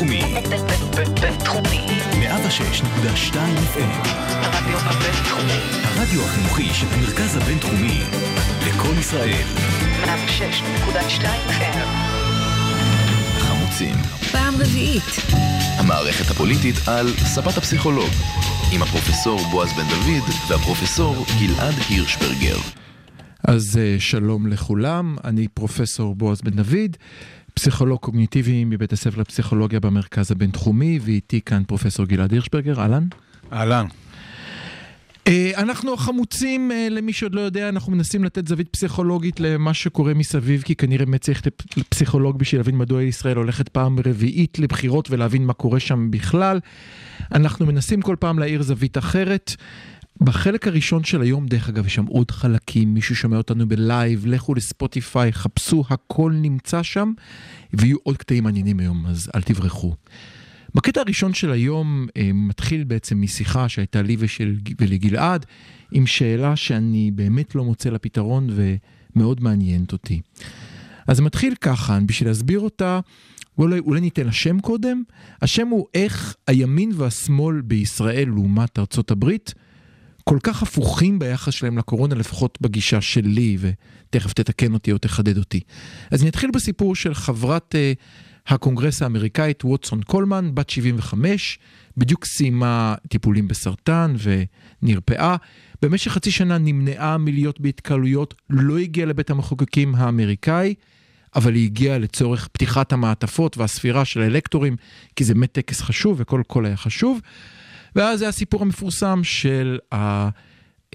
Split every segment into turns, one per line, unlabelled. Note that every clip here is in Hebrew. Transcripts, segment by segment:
בינתחומי.
בינתחומי.
106.2 FM.
הרדיו הבינתחומי.
הרדיו החינוכי של המרכז הבינתחומי. לקום ישראל.
106.2 FM.
חמוצים.
פעם רביעית.
המערכת הפוליטית על ספת הפסיכולוג. עם הפרופסור בועז בן דוד והפרופסור גלעד הירשברגר.
אז אה, שלום לכולם, אני פרופסור בועז בן דוד, פסיכולוג קוגניטיבי מבית הספר לפסיכולוגיה במרכז הבינתחומי, ואיתי כאן פרופסור גלעד הירשברגר, אהלן.
אהלן.
אה, אנחנו החמוצים, אה, למי שעוד לא יודע, אנחנו מנסים לתת זווית פסיכולוגית למה שקורה מסביב, כי כנראה באמת צריך פסיכולוג בשביל להבין מדוע ישראל הולכת פעם רביעית לבחירות ולהבין מה קורה שם בכלל. אנחנו מנסים כל פעם להאיר זווית אחרת. בחלק הראשון של היום, דרך אגב, יש שם עוד חלקים, מישהו שומע אותנו בלייב, לכו לספוטיפיי, חפשו, הכל נמצא שם, ויהיו עוד קטעים מעניינים היום, אז אל תברחו. בקטע הראשון של היום אה, מתחיל בעצם משיחה שהייתה לי ושל, ולגלעד, עם שאלה שאני באמת לא מוצא לה פתרון ומאוד מעניינת אותי. אז מתחיל ככה, בשביל להסביר אותה, אולי, אולי ניתן לה שם קודם. השם הוא איך הימין והשמאל בישראל לעומת ארצות הברית, כל כך הפוכים ביחס שלהם לקורונה, לפחות בגישה שלי, ותכף תתקן אותי או תחדד אותי. אז נתחיל בסיפור של חברת אה, הקונגרס האמריקאית ווטסון קולמן, בת 75, בדיוק סיימה טיפולים בסרטן ונרפאה. במשך חצי שנה נמנעה מלהיות בהתקהלויות, לא הגיעה לבית המחוקקים האמריקאי. אבל היא הגיעה לצורך פתיחת המעטפות והספירה של האלקטורים, כי זה באמת טקס חשוב וכל קול היה חשוב. ואז זה הסיפור המפורסם של ה...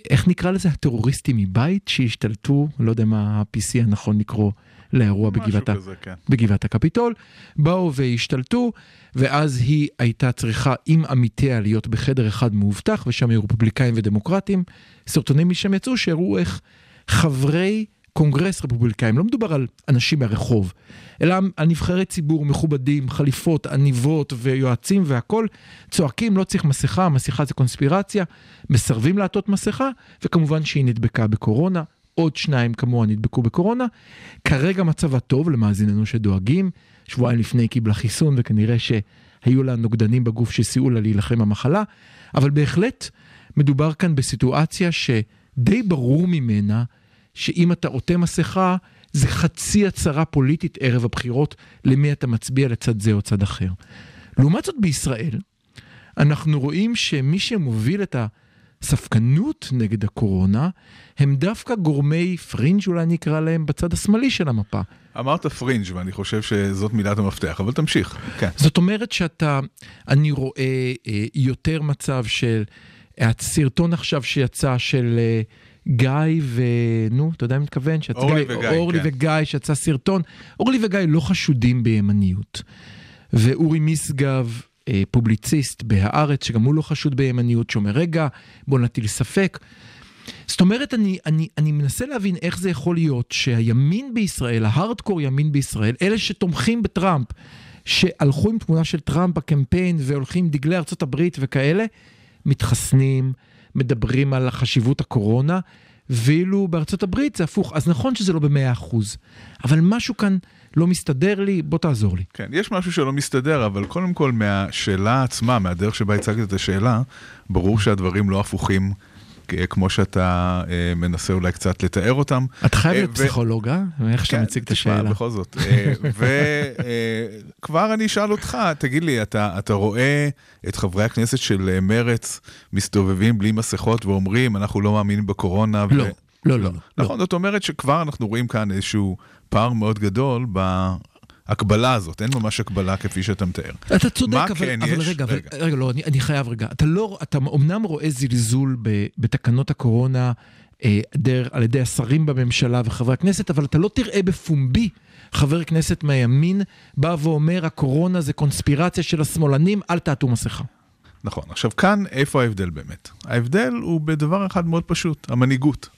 איך נקרא לזה? הטרוריסטים מבית שהשתלטו, לא יודע מה ה-PC הנכון לקרוא לאירוע בגבעת,
כזה, כן.
בגבעת הקפיטול, באו והשתלטו, ואז היא הייתה צריכה עם עמיתיה להיות בחדר אחד מאובטח, ושם היו רפובליקאים ודמוקרטים. סרטונים משם יצאו שהראו איך חברי קונגרס רפובליקאים, לא מדובר על אנשים מהרחוב, אלא על נבחרי ציבור מכובדים, חליפות, עניבות ויועצים והכול, צועקים לא צריך מסכה, מסכה זה קונספירציה, מסרבים לעטות מסכה, וכמובן שהיא נדבקה בקורונה, עוד שניים כמוה נדבקו בקורונה. כרגע מצבה טוב למאזיננו שדואגים, שבועיים לפני קיבלה חיסון וכנראה שהיו לה נוגדנים בגוף שסייעו לה להילחם במחלה, אבל בהחלט מדובר כאן בסיטואציה שדי ברור ממנה שאם אתה עוטה מסכה, זה חצי הצהרה פוליטית ערב הבחירות למי אתה מצביע לצד זה או צד אחר. לעומת זאת בישראל, אנחנו רואים שמי שמוביל את הספקנות נגד הקורונה, הם דווקא גורמי פרינג' אולי נקרא להם בצד השמאלי של המפה.
אמרת פרינג' ואני חושב שזאת מילת המפתח, אבל תמשיך. כן.
זאת אומרת שאתה, אני רואה אה, יותר מצב של, הסרטון עכשיו שיצא של... אה, גיא ו... נו, אתה יודע מה מתכוון?
אורלי גיא, וגיא,
אורלי
כן.
וגיא, שיצא סרטון. אורלי וגיא לא חשודים בימניות. ואורי משגב, אה, פובליציסט בהארץ, שגם הוא לא חשוד בימניות, שאומר, רגע, בוא נטיל ספק. זאת אומרת, אני, אני, אני מנסה להבין איך זה יכול להיות שהימין בישראל, ההארדקור ימין בישראל, אלה שתומכים בטראמפ, שהלכו עם תמונה של טראמפ בקמפיין והולכים עם דגלי ארצות הברית וכאלה, מתחסנים, מדברים על חשיבות הקורונה, ואילו בארצות הברית זה הפוך. אז נכון שזה לא במאה אחוז, אבל משהו כאן לא מסתדר לי, בוא תעזור לי.
כן, יש משהו שלא מסתדר, אבל קודם כל מהשאלה עצמה, מהדרך שבה הצגת את השאלה, ברור שהדברים לא הפוכים. כמו שאתה אה, מנסה אולי קצת לתאר אותם.
אתה חייב
אה,
להיות פסיכולוג, אה? איך שאתה
כן,
מציג את השאלה.
בכל זאת. וכבר אני אשאל אותך, תגיד לי, אתה, רואה את חברי הכנסת של אה, מרצ מסתובבים בלי מסכות ואומרים, אנחנו לא מאמינים בקורונה?
לא, לא, לא, לא.
נכון, זאת אומרת שכבר אנחנו רואים כאן איזשהו פער מאוד גדול בהקבלה הזאת, אין ממש הקבלה כפי שאתה מתאר.
אתה צודק, אבל,
כן
אבל
יש?
רגע, אבל,
רגע.
רגע, לא, אני, אני חייב רגע. אתה לא, אתה אמנם רואה זלזול ב, בתקנות הקורונה אה, דר, על ידי השרים בממשלה וחברי הכנסת, אבל אתה לא תראה בפומבי חבר כנסת מהימין בא ואומר, הקורונה זה קונספירציה של השמאלנים, אל תעטו מסכה.
נכון, עכשיו כאן איפה ההבדל באמת? ההבדל הוא בדבר אחד מאוד פשוט, המנהיגות.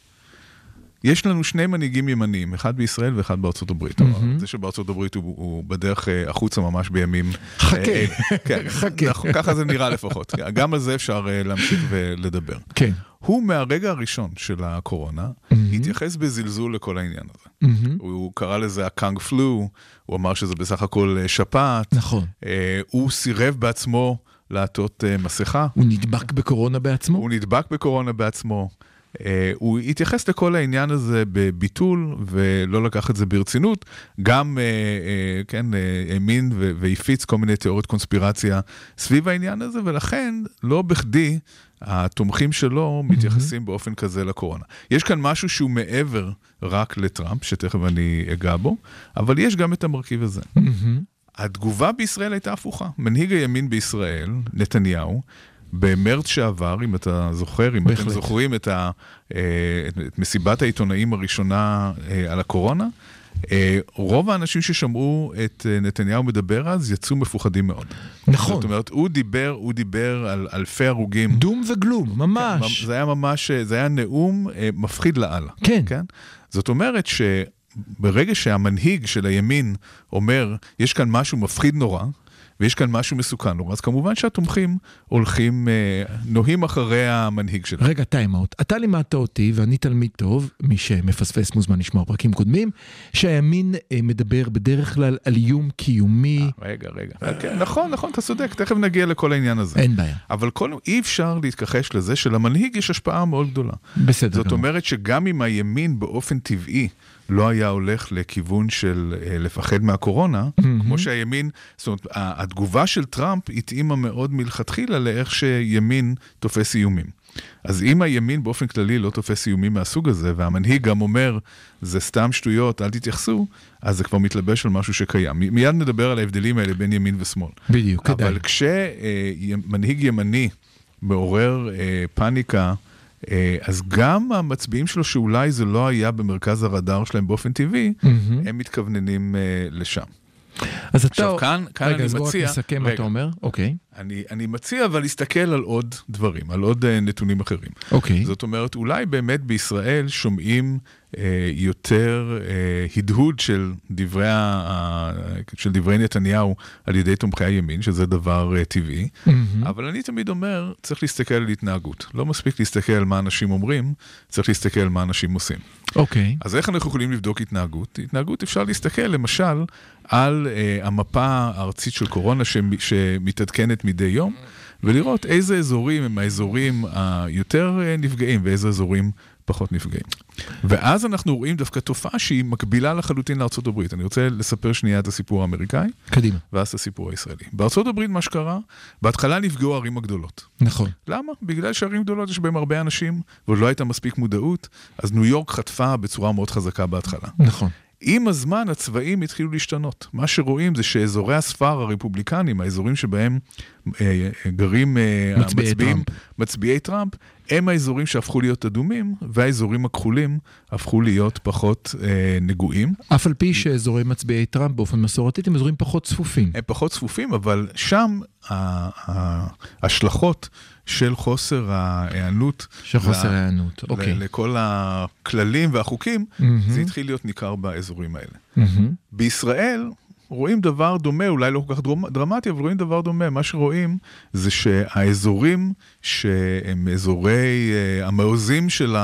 יש לנו שני מנהיגים ימניים, אחד בישראל ואחד בארצות הברית.
מהמם.
זה שבארצות הברית הוא, הוא בדרך אה, החוצה ממש בימים...
חכה,
אה, אלה. כן,
חכה.
נכון, ככה זה נראה לפחות. גם על זה אפשר אה, להמשיך ולדבר.
כן.
הוא מהרגע הראשון של הקורונה,
Mm-hmm.
התייחס בזלזול לכל העניין הזה.
מהמם.
הוא קרא לזה הקאנג פלו, הוא אמר שזה בסך הכל אה, שפעת.
נכון.
אה, הוא סירב בעצמו לעטות אה, מסכה.
הוא נדבק בקורונה בעצמו?
הוא נדבק בקורונה בעצמו. אה, הוא התייחס לכל העניין הזה בביטול ולא לקח את זה ברצינות. גם, אה, אה, כן, האמין והפיץ כל מיני תיאוריות קונספירציה סביב העניין הזה, ולכן לא בכדי התומכים שלו מתייחסים באופן כזה לקורונה. יש כאן משהו שהוא מעבר רק לטראמפ, שתכף אני אגע בו, אבל יש גם את המרכיב הזה.
מהמם.
התגובה בישראל הייתה הפוכה. מנהיג הימין בישראל, נתניהו, במרץ שעבר, אם אתה זוכר, אם
בהחלט.
אתם זוכרים את, ה, אה, את- מסיבת העיתונאים הראשונה אה, על הקורונה, אה, רוב האנשים ששמעו את נתניהו מדבר אז יצאו מפוחדים מאוד.
נכון.
זאת אומרת, הוא דיבר, הוא דיבר על אלפי הרוגים.
דום וגלום, ממש.
זה היה ממש, זה היה נאום מפחיד לאללה.
כן.
כן? זאת אומרת שברגע שהמנהיג של הימין אומר, יש כאן משהו מפחיד נורא, ויש כאן משהו מסוכן נורא, אז כמובן שהתומכים הולכים, אה, נוהים אחרי המנהיג שלהם.
רגע, טיימאוט. אתה לימדת אותי, ואני תלמיד טוב, מי שמפספס מוזמן לשמוע פרקים קודמים, שהימין אה, מדבר בדרך כלל על איום קיומי.
רגע, רגע. כן, נכון, נכון, אתה צודק, תכף נגיע לכל העניין הזה.
אין בעיה.
אבל כל, אי אפשר להתכחש לזה שלמנהיג יש השפעה מאוד גדולה.
בסדר
זאת
גמור.
אומרת שגם אם הימין באופן טבעי לא היה הולך לכיוון של אה, לפחד מהקורונה, כמו שהימין, זאת אומרת, התגובה של טראמפ התאימה מאוד מלכתחילה לאיך שימין תופס איומים. אז אם הימין באופן כללי לא תופס איומים מהסוג הזה, והמנהיג גם אומר, זה סתם שטויות, אל תתייחסו, אז זה כבר מתלבש על משהו שקיים. מיד נדבר על ההבדלים האלה בין ימין ושמאל.
בדיוק, כדאי.
אבל כשמנהיג ימני מעורר אה, פאניקה, אה, אז גם המצביעים שלו, שאולי זה לא היה במרכז הרדאר שלהם באופן טבעי. הם מתכווננים אה, לשם.
אז אתה...
עכשיו, כאן- כאן
רגע,
אני
אז בוא רק
מציע-
נסכם מה
רגע.
אתה אומר. אוקיי.
אני, אני מציע אבל להסתכל על עוד דברים, על עוד אה, נתונים אחרים.
אוקיי.
זאת אומרת, אולי באמת בישראל שומעים אה, יותר אה, הדהוד של דברי, ה, של דברי נתניהו על ידי תומכי הימין, שזה דבר אה, טבעי,
מהמם.
אבל אני תמיד אומר, צריך להסתכל על התנהגות. לא מספיק להסתכל על מה אנשים אומרים, צריך להסתכל על מה אנשים עושים.
אוקיי.
אז איך אנחנו יכולים לבדוק התנהגות? התנהגות אפשר להסתכל למשל על אה, המפה הארצית של קורונה שמ- שמתעדכנת מדי יום, ולראות איזה אזורים הם האזורים היותר אה, נפגעים ואיזה אזורים פחות נפגעים. ואז אנחנו רואים דווקא תופעה שהיא מקבילה לחלוטין הברית. אני רוצה לספר שנייה את הסיפור האמריקאי,
קדימה.
ואז את הסיפור הישראלי. הברית מה שקרה, בהתחלה נפגעו הערים הגדולות.
נכון.
למה? בגלל שערים גדולות יש בהם הרבה אנשים, ועוד לא הייתה מספיק מודעות, אז ניו יורק חטפה בצורה מאוד חזקה בהתחלה.
נכון.
עם הזמן הצבעים התחילו להשתנות. מה שרואים זה שאזורי הספר הרפובליקנים, האזורים שבהם אה, גרים אה,
מצביעי
המצביעים,
טראמפ.
מצביעי טראמפ, הם האזורים שהפכו להיות אדומים, והאזורים הכחולים הפכו להיות פחות אה, נגועים.
אף על פי שאזורי מצביעי טראמפ באופן מסורתי הם אזורים פחות צפופים.
הם פחות צפופים, אבל שם ההשלכות של חוסר ההיענות
של חוסר.
ל-
אוקיי.
לכל הכללים והחוקים,
מהמם.
זה התחיל להיות ניכר באזורים האלה.
מהמם.
בישראל רואים דבר דומה, אולי לא כל כך דרמטי, אבל רואים דבר דומה. מה שרואים זה שהאזורים שהם אזורי אה, המעוזים של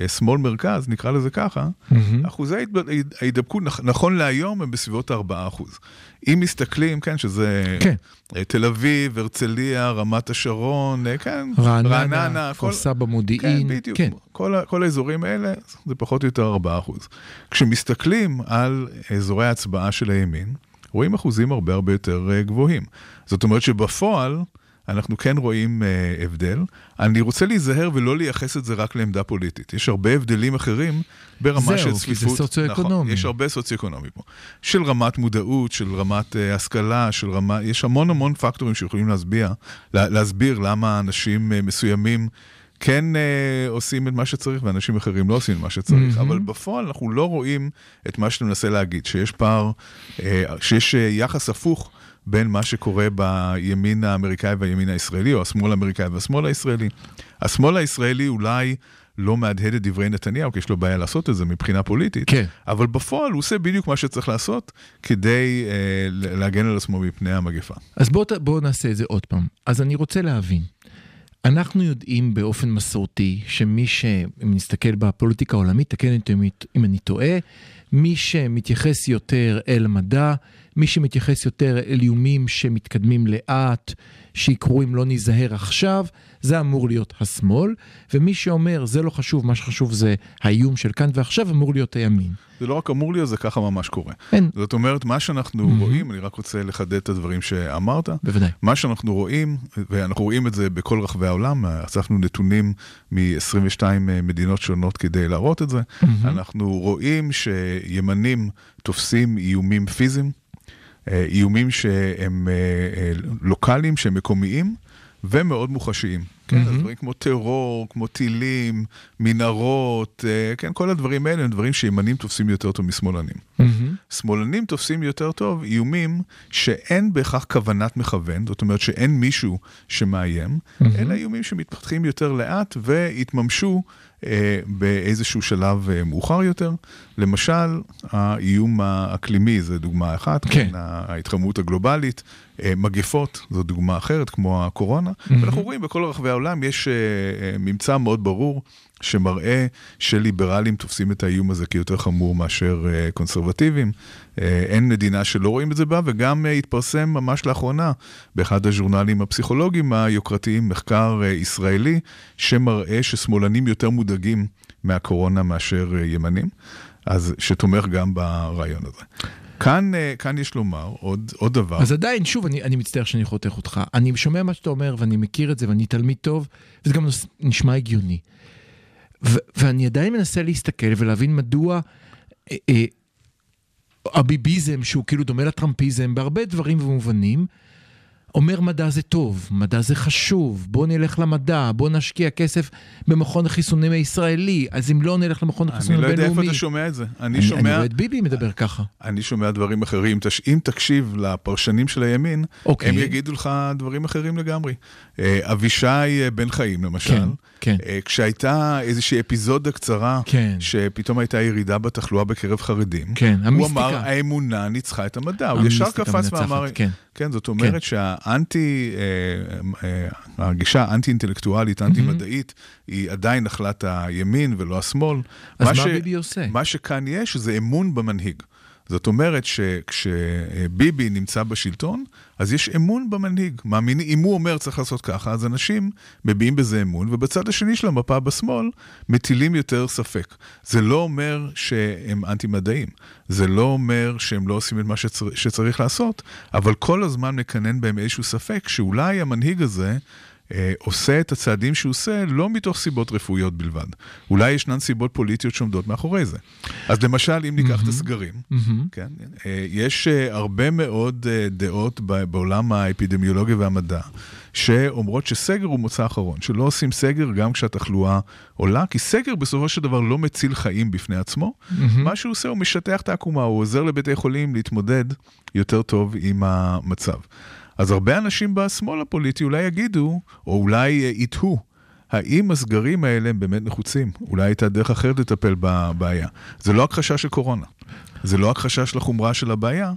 השמאל מרכז, נקרא לזה ככה,
מהמם.
אחוזי ההיד- ההידבקות נכ- נכון להיום הם בסביבות 4%. אם מסתכלים, כן, שזה
כן.
אה, תל אביב, הרצליה, רמת השרון, אה, כן,
רעננה, כפר
כל-
סבא,
כן,
מודיעין.
בדיוק.
כן.
כל, כל האזורים האלה זה פחות או יותר 4%. כשמסתכלים על אזורי ההצבעה של הימין, רואים אחוזים הרבה הרבה יותר אה, גבוהים. זאת אומרת שבפועל אנחנו כן רואים אה, הבדל. אני רוצה להיזהר ולא לייחס את זה רק לעמדה פוליטית. יש הרבה הבדלים אחרים ברמה
זהו,
של
כי זה
צפיפות.
סוציו-אקונומי.
נכון, יש הרבה סוציו-אקונומי פה. של רמת מודעות, של רמת אה, השכלה, של רמה... יש המון המון פקטורים שיכולים להסביר, לה, להסביר למה אנשים אה, מסוימים כן אה, עושים את מה שצריך ואנשים אחרים לא עושים את מה שצריך.
מהמם.
אבל בפועל אנחנו לא רואים את מה שאתה מנסה להגיד, שיש פער, אה, שיש אה, יחס הפוך. בין מה שקורה בימין האמריקאי והימין הישראלי, או השמאל האמריקאי והשמאל הישראלי. השמאל הישראלי אולי לא מהדהד את דברי נתניהו, כי יש לו בעיה לעשות את זה מבחינה פוליטית,
כן.
אבל בפועל הוא עושה בדיוק מה שצריך לעשות כדי אה, להגן על עצמו מפני המגפה.
אז בואו בוא נעשה את זה עוד פעם. אז אני רוצה להבין. אנחנו יודעים באופן מסורתי שמי ש... אם נסתכל בפוליטיקה העולמית, תקן אותי אם אני טועה, מי שמתייחס יותר אל מדע, מי שמתייחס יותר אל איומים שמתקדמים לאט, שיקרו אם לא ניזהר עכשיו, זה אמור להיות השמאל, ומי שאומר זה לא חשוב, מה שחשוב זה האיום של כאן ועכשיו, אמור להיות הימין.
זה לא רק אמור להיות, זה ככה ממש קורה.
אין,
זאת אומרת, מה שאנחנו
מהמם.
רואים, אני רק רוצה לחדד את הדברים שאמרת,
בוודאי.
מה שאנחנו רואים, ואנחנו רואים את זה בכל רחבי העולם, אספנו נתונים מ-22 מדינות שונות כדי להראות את זה, אנחנו רואים שימנים תופסים איומים פיזיים, אה, איומים שהם אה, אה, לוקאליים, שהם מקומיים. ומאוד מוחשיים. כן, אז דברים כמו טרור, כמו טילים, מנהרות, אה, כן, כל הדברים האלה הם דברים שימנים תופסים יותר טוב משמאלנים.
מהמם.
שמאלנים תופסים יותר טוב איומים שאין בהכרח כוונת מכוון, זאת אומרת שאין מישהו שמאיים, אלא איומים שמתפתחים יותר לאט והתממשו באיזשהו שלב אה, מאוחר יותר. למשל, האיום האקלימי זה דוגמה אחת,
כן.
כן, ההתחממות הגלובלית, אה, מגפות זו דוגמה אחרת, כמו הקורונה, ואנחנו רואים בכל רחבי העולם יש אה, אה, ממצא מאוד ברור. שמראה שליברלים תופסים את האיום הזה כיותר חמור מאשר אה, קונסרבטיבים. אה, אין מדינה שלא רואים את זה בה, וגם אה, התפרסם ממש לאחרונה באחד הז'ורנלים הפסיכולוגיים היוקרתיים מחקר ישראלי, שמראה ששמאלנים יותר מודאגים מהקורונה מאשר ימנים, אז שתומך גם ברעיון הזה. כאן, כאן יש לומר עוד, עוד דבר.
אז עדיין, שוב, אני, אני מצטער שאני חותך אותך. אני שומע מה שאתה אומר ואני מכיר את זה ואני תלמיד טוב, וזה גם נשמע הגיוני. ואני עדיין מנסה להסתכל ולהבין מדוע אה, אה, הביביזם, שהוא כאילו דומה לטראמפיזם בהרבה דברים ומובנים, אומר מדע זה טוב, מדע זה חשוב, בוא נלך למדע, בוא נשקיע כסף במכון החיסונים הישראלי, אז אם לא נלך למכון
אני
החיסונים
לא יודע איפה
הבינלאומי...
אתה שומע את זה. אני
אני, אני
שומע...
רואה את ביבי מדבר ככה.
אני שומע דברים אחרים. תש... אם תקשיב לפרשנים של הימין,
אוקיי.
הם יגידו לך דברים אחרים לגמרי. אה, אבישי אה, בן חיים, למשל,
כן, כן.
אה, כשהייתה איזושהי אפיזודה קצרה,
כן.
שפתאום הייתה ירידה בתחלואה בקרב חרדים,
כן,
הוא
המיסטיקה.
אמר, האמונה ניצחה את המדע. הוא ישר קפץ ואמר,
כן.
כן, זאת אומרת שהאנטי, אה, אה, הגישה האנטי-אינטלקטואלית, האנטי-מדעית, היא עדיין נחלת הימין ולא השמאל.
אז מה ביבי עושה?
מה שכאן יש זה אמון במנהיג. זאת אומרת שכשביבי נמצא בשלטון, אז יש אמון במנהיג. מאמין, אם הוא אומר צריך לעשות ככה, אז אנשים מביעים בזה אמון, ובצד השני של המפה בשמאל מטילים יותר ספק. זה לא אומר שהם אנטי-מדעים, זה לא אומר שהם לא עושים את מה שצר, שצריך לעשות, אבל כל הזמן מקנן בהם איזשהו ספק שאולי המנהיג הזה... אה, עושה את הצעדים שהוא עושה לא מתוך סיבות רפואיות בלבד. אולי ישנן סיבות פוליטיות שעומדות מאחורי זה. אז למשל, אם ניקח את הסגרים, כן, אה, יש אה, הרבה מאוד דעות בעולם האפידמיולוגיה והמדע, שאומרות שסגר הוא מוצא אחרון, שלא עושים סגר גם כשהתחלואה עולה, כי סגר בסופו של דבר לא מציל חיים בפני עצמו. מה שהוא עושה, הוא משטח את העקומה, הוא עוזר לבתי חולים להתמודד יותר טוב עם המצב. אז הרבה אנשים בשמאל הפוליטי אולי יגידו, או אולי אה, יתהו, האם הסגרים האלה הם באמת נחוצים? אולי הייתה דרך אחרת לטפל בבעיה. זה לא הכחשה של קורונה, זה לא הכחשה של החומרה של הבעיה,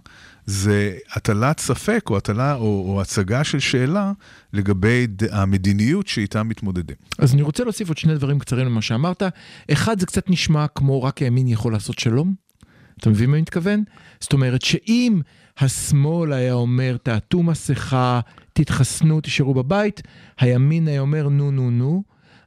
זה הטלת ספק או הטלה או, או הצגה של שאלה לגבי ד- המדיניות שאיתה מתמודדים.
אז אני רוצה להוסיף עוד שני דברים קצרים למה שאמרת. אחד, זה קצת נשמע כמו רק הימין יכול לעשות שלום. אתה מבין מה אני מתכוון? זאת אומרת שאם השמאל היה אומר תעטו מסכה, תתחסנו, תשארו בבית, הימין היה אומר נו נו נו,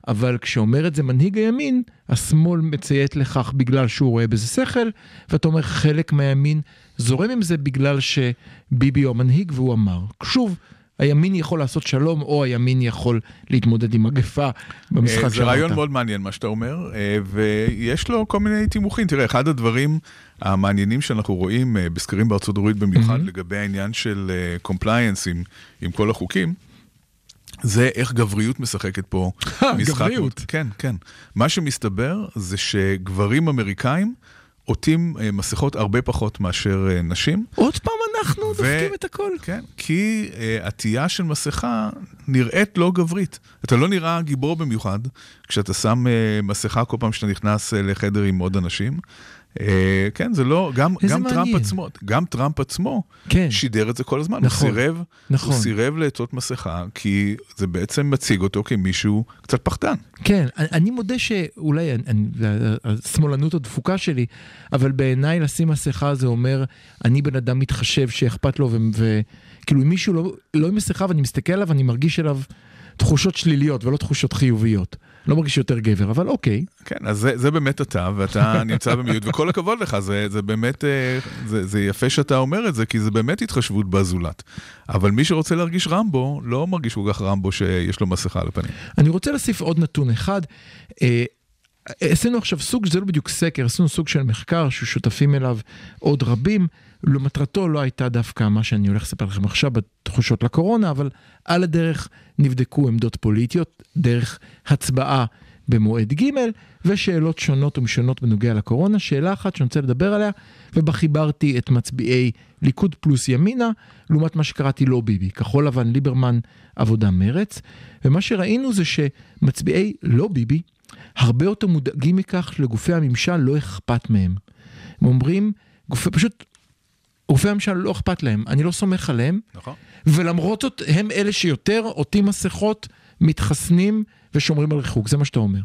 אבל כשאומר את זה מנהיג הימין, השמאל מציית לכך בגלל שהוא רואה בזה שכל, ואתה אומר חלק מהימין זורם עם זה בגלל שביבי הוא המנהיג והוא אמר. שוב, הימין יכול לעשות שלום, או הימין יכול להתמודד עם מגפה במשחק
אה,
שאמרת.
זה רעיון מאוד מעניין מה שאתה אומר, אה, ויש לו כל מיני תימוכים. תראה, אחד הדברים המעניינים שאנחנו רואים אה, בסקרים בארצות הברית במיוחד
Mhm.
לגבי העניין של compliance עם, עם כל החוקים, זה איך גבריות משחקת פה משחק.
גבריות.
כן, כן. מה שמסתבר זה שגברים אמריקאים עוטים אה, מסכות הרבה פחות מאשר אה, נשים.
עוד פעם אנחנו
ו-
דופקים את הכל.
כן, כי uh, עטייה של מסכה נראית לא גברית. אתה לא נראה גיבור במיוחד כשאתה שם uh, מסכה כל פעם שאתה נכנס uh, לחדר עם עוד אנשים. אה, כן, זה לא, גם, גם טראמפ. עצמו, גם טראמפ עצמו
כן.
שידר את זה כל הזמן,
נכון,
הוא סירב,
נכון.
הוא סירב לעטות מסכה, כי זה בעצם מציג אותו כמישהו קצת פחדן.
כן, אני, אני מודה שאולי אני- השמאלנות הדפוקה שלי, אבל בעיניי לשים מסכה זה אומר, אני בן אדם מתחשב שאכפת לו, וכאילו אם מישהו לא, לא עם מסכה ואני מסתכל עליו, אני מרגיש אליו תחושות שליליות ולא תחושות חיוביות. לא מרגיש יותר גבר, אבל אוקיי.
כן, אז זה, זה באמת אתה, ואתה נמצא במיעוט, וכל הכבוד לך, זה, זה באמת, אה, זה, זה יפה שאתה אומר את זה, כי זה באמת התחשבות בזולת. אבל מי שרוצה להרגיש רמבו, לא מרגיש כל כך רמבו שיש לו מסכה על הפנים.
אני רוצה להוסיף עוד נתון אחד. אה, עשינו עכשיו סוג, זה לא בדיוק סקר, עשינו סוג של מחקר ששותפים אליו עוד רבים. לא, מטרתו לא הייתה דווקא מה שאני הולך לספר לכם עכשיו בתחושות לקורונה, אבל על הדרך נבדקו עמדות פוליטיות, דרך הצבעה במועד ג' ושאלות שונות ומשונות בנוגע לקורונה. שאלה אחת שאני רוצה לדבר עליה, ובה חיברתי את מצביעי ליכוד פלוס ימינה, לעומת מה שקראתי לא ביבי, כחול לבן, ליברמן, עבודה מרץ. ומה שראינו זה שמצביעי לא ביבי, הרבה יותר מודאגים מכך שלגופי הממשל לא אכפת מהם. הם אומרים, גופי, פשוט, גופי הממשל לא אכפת להם, אני לא סומך עליהם,
נכון.
ולמרות זאת הם אלה שיותר עוטים מסכות, מתחסנים ושומרים על ריחוק, זה מה שאתה אומר.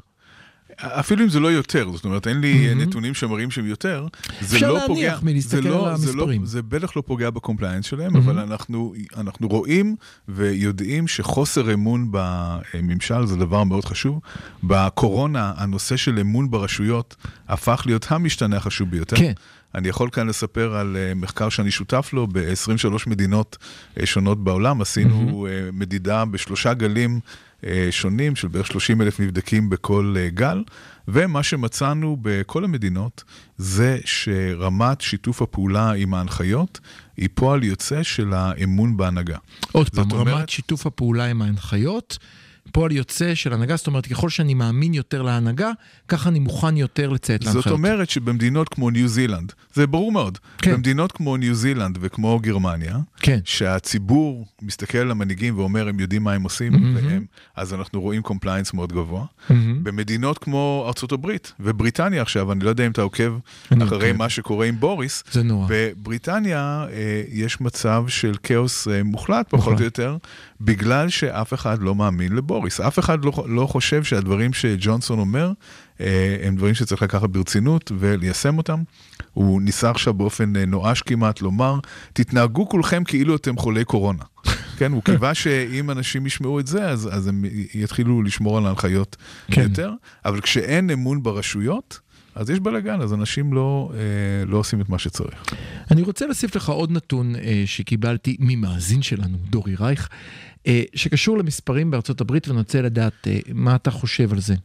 אפילו אם זה לא יותר, זאת אומרת, אין לי נתונים שמראים שהם יותר, זה
אפשר
לא
להניח
פוגע,
מלהסתכל
זה לא,
על
זה לא,
המספרים.
זה בטח לא פוגע ב compliance שלהם, אבל אנחנו, אנחנו רואים ויודעים שחוסר אמון בממשל זה דבר מאוד חשוב. בקורונה, הנושא של אמון ברשויות הפך להיות המשתנה החשוב ביותר.
כן.
אני יכול כאן לספר על אה, מחקר שאני שותף לו ב-23 מדינות אה, שונות בעולם. עשינו אה, מדידה בשלושה גלים שונים של בערך 30 אלף נבדקים בכל גל, ומה שמצאנו בכל המדינות זה שרמת שיתוף הפעולה עם ההנחיות היא פועל יוצא של האמון בהנהגה.
עוד פעם,
אומרת-
רמת שיתוף הפעולה עם ההנחיות, פועל יוצא של הנהגה, זאת אומרת, ככל שאני מאמין יותר להנהגה, ככה אני מוכן יותר לציית להנחיות.
זאת אומרת שבמדינות כמו ניו זילנד, זה ברור מאוד,
כן.
במדינות כמו ניו זילנד וכמו גרמניה,
כן.
שהציבור מסתכל על המנהיגים ואומר, הם יודעים מה הם עושים, והם, אז אנחנו רואים compliance מאוד גבוה. במדינות כמו ארצות הברית ובריטניה עכשיו, אני לא יודע אם אתה עוקב אחרי. מה שקורה עם בוריס,
זה נורא.
בבריטניה אה, יש מצב של כאוס אה, מוחלט, פחות. או יותר, בגלל שאף אחד לא מאמין לבוריס. אף אחד לא, לא חושב שהדברים שג'ונסון אומר אה, הם דברים שצריך לקחת ברצינות וליישם אותם. הוא ניסה עכשיו באופן אה, נואש כמעט לומר, תתנהגו כולכם כאילו אתם חולי קורונה. כן, הוא קיווה שאם אנשים ישמעו את זה, אז, אז הם יתחילו לשמור על ההנחיות
כן.
כן. יותר, אבל כשאין אמון ברשויות, אז יש בלאגן, אז אנשים לא, אה, לא עושים את מה שצריך.
אני רוצה להוסיף לך עוד נתון אה, שקיבלתי ממאזין שלנו, דורי רייך, אה, שקשור למספרים בארצות הברית, ואני רוצה לדעת אה, מה אתה חושב על זה.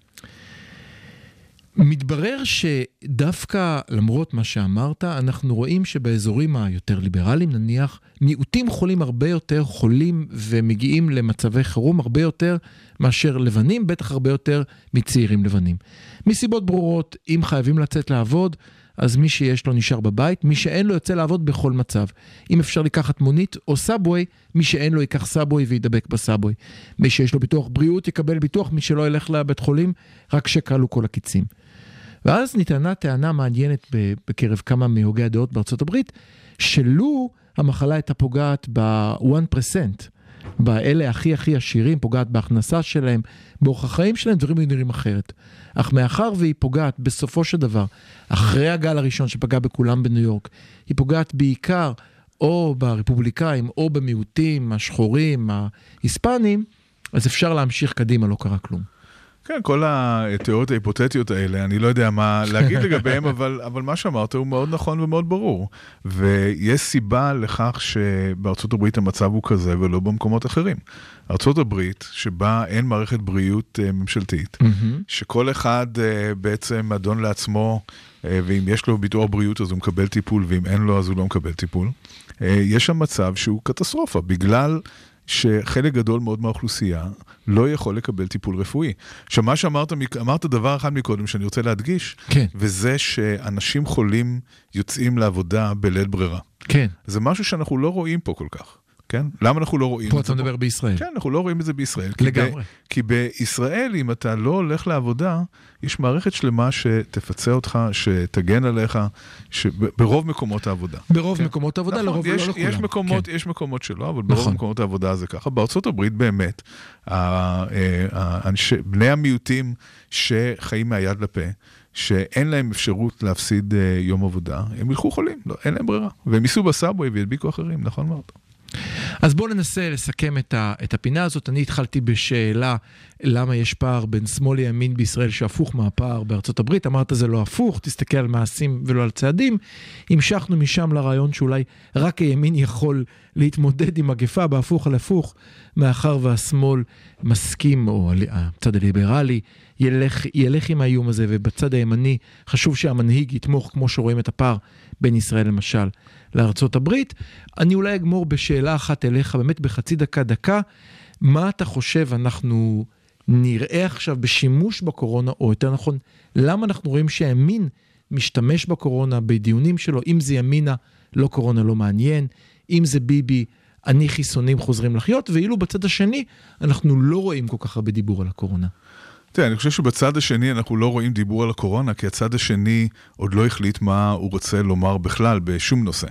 מתברר שדווקא למרות מה שאמרת, אנחנו רואים שבאזורים היותר ליברליים, נניח, מיעוטים חולים הרבה יותר, חולים ומגיעים למצבי חירום הרבה יותר מאשר לבנים, בטח הרבה יותר מצעירים לבנים. מסיבות ברורות, אם חייבים לצאת לעבוד, אז מי שיש לו נשאר בבית, מי שאין לו יוצא לעבוד בכל מצב. אם אפשר לקחת מונית או סאבווי, מי שאין לו ייקח סאבווי וידבק בסאבווי. מי שיש לו ביטוח בריאות יקבל ביטוח, מי שלא ילך לבית חולים, רק שכלו כל הקיצים. ואז נטענה טענה מעניינת בקרב כמה מהוגי הדעות בארצות הברית, שלו המחלה הייתה פוגעת ב-1%, באלה הכי הכי עשירים, פוגעת בהכנסה שלהם, באורח החיים שלהם, דברים היו נראים אחרת. אך מאחר והיא פוגעת בסופו של דבר, אחרי הגל הראשון שפגע בכולם בניו יורק, היא פוגעת בעיקר או ברפובליקאים או במיעוטים, השחורים, ההיספנים, אז אפשר להמשיך קדימה, לא קרה כלום.
כן, כל התיאוריות ההיפותטיות האלה, אני לא יודע מה להגיד לגביהם, אבל, אבל מה שאמרת הוא מאוד נכון ומאוד ברור. ויש סיבה לכך שבארצות הברית המצב הוא כזה ולא במקומות אחרים. ארצות הברית, שבה אין מערכת בריאות אה, ממשלתית, שכל אחד אה, בעצם אדון לעצמו, אה, ואם יש לו ביטוח בריאות אז הוא מקבל טיפול, ואם אין לו אז הוא לא מקבל טיפול. יש שם מצב שהוא קטסטרופה, בגלל שחלק גדול מאוד מהאוכלוסייה לא יכול לקבל טיפול רפואי. עכשיו, מה שאמרת, אמרת דבר אחד מקודם שאני רוצה להדגיש,
כן.
וזה שאנשים חולים יוצאים לעבודה בלית ברירה.
כן,
זה משהו שאנחנו לא רואים פה כל כך. כן? למה אנחנו לא רואים
פה
את
אתה
זה?
מדבר בישראל.
כן, אנחנו לא רואים את זה בישראל. כי ב-
לגמרי.
כי בישראל, אם אתה לא הולך לעבודה, יש מערכת שלמה שתפצה אותך, שתגן עליך, ברוב מקומות העבודה.
ברוב
כן.
מקומות העבודה,
נכון,
לרוב
יש,
לא לכולם.
יש מקומות,
כן.
יש מקומות שלא, אבל ברוב
נכון.
מקומות העבודה זה ככה. בארצות הברית באמת, אה, האנשי- בני המיעוטים שחיים מהיד לפה, שאין להם אפשרות להפסיד אה, יום עבודה, הם ילכו חולים, לא, אין להם ברירה. והם ייסעו בסאבווי וידביקו אחרים, נכון מאוד.
אז בואו ננסה לסכם את, ה, את הפינה הזאת. אני התחלתי בשאלה למה יש פער בין שמאל לימין בישראל שהפוך מהפער בארצות הברית. אמרת זה לא הפוך, תסתכל על מעשים ולא על צעדים. המשכנו משם לרעיון שאולי רק הימין יכול להתמודד עם מגפה בהפוך על הפוך, מאחר והשמאל מסכים, או הצד הליברלי, ילך, ילך עם האיום הזה, ובצד הימני חשוב שהמנהיג יתמוך, כמו שרואים את הפער בין ישראל למשל לארצות הברית. אני אולי אגמור בשאלה אחת אליך, באמת בחצי דקה, דקה. מה אתה חושב אנחנו נראה עכשיו בשימוש בקורונה, או יותר נכון, למה אנחנו רואים שהימין משתמש בקורונה בדיונים שלו, אם זה ימינה, לא קורונה לא מעניין, אם זה ביבי, אני חיסונים חוזרים לחיות, ואילו בצד השני, אנחנו לא רואים כל כך הרבה דיבור על הקורונה.
תראה, אני חושב שבצד השני אנחנו לא רואים דיבור על הקורונה, כי הצד השני עוד לא החליט מה הוא רוצה לומר בכלל בשום נושא.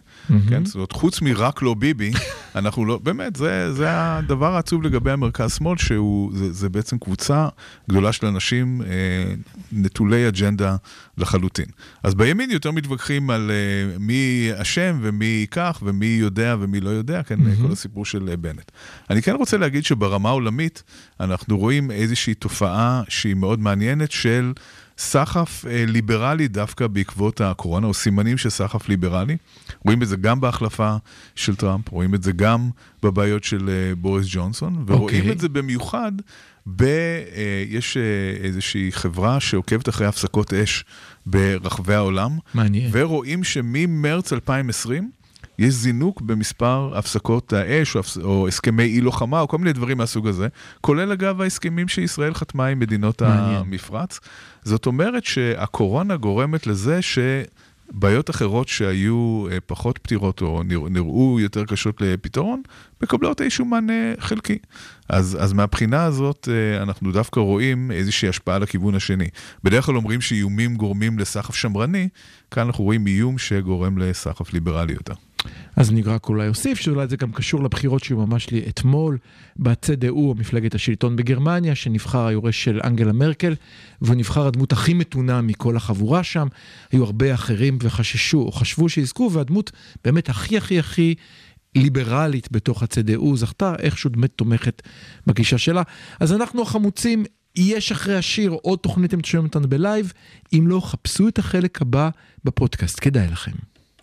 כן? זאת אומרת, חוץ מרק לא ביבי, אנחנו לא, באמת, זה, זה הדבר העצוב לגבי המרכז-שמאל, שהוא, זה, זה בעצם קבוצה גדולה של אנשים אה, נטולי אג'נדה לחלוטין. אז בימין יותר מתווכחים על אה, מי אשם ומי כך ומי יודע ומי לא יודע, כן, mm-hmm. כל הסיפור של אה, בנט. אני כן רוצה להגיד שברמה העולמית, אנחנו רואים איזושהי תופעה שהיא מאוד מעניינת של סחף אה, ליברלי דווקא בעקבות הקורונה, או סימנים של סחף ליברלי. רואים את זה גם בהחלפה של טראמפ, רואים את זה גם בבעיות של אה, בוריס ג'ונסון, ורואים
אוקיי.
את זה במיוחד ב... אה, יש אה, איזושהי חברה שעוקבת אחרי הפסקות אש ברחבי העולם,
מעניין.
ורואים שממרץ 2020, יש זינוק במספר הפסקות האש, או, הפס... או הסכמי אי לוחמה, או כל מיני דברים מהסוג הזה, כולל אגב ההסכמים שישראל חתמה עם מדינות
מעניין.
המפרץ. זאת אומרת שהקורונה גורמת לזה שבעיות אחרות שהיו אה, פחות פתירות, או נרא... נראו יותר קשות לפתרון, מקבלות איזשהו מענה חלקי. אז, אז מהבחינה הזאת אה, אנחנו דווקא רואים איזושהי השפעה לכיוון השני. בדרך כלל אומרים שאיומים גורמים לסחף שמרני, כאן אנחנו רואים איום שגורם לסחף ליברלי יותר.
אז אני רק אולי אוסיף שאולי זה גם קשור לבחירות שהיו ממש לי אתמול בצדו, מפלגת השלטון בגרמניה, שנבחר היורש של אנגלה מרקל, והוא נבחר הדמות הכי מתונה מכל החבורה שם. היו הרבה אחרים וחששו או חשבו שיזכו, והדמות באמת הכי הכי הכי ליברלית בתוך הצדו זכתה, איכשהו באמת תומכת בגישה שלה. אז אנחנו החמוצים, יש אחרי השיר עוד תוכנית, אם תשמעו אותנו בלייב, אם לא, חפשו את החלק הבא בפודקאסט, כדאי לכם.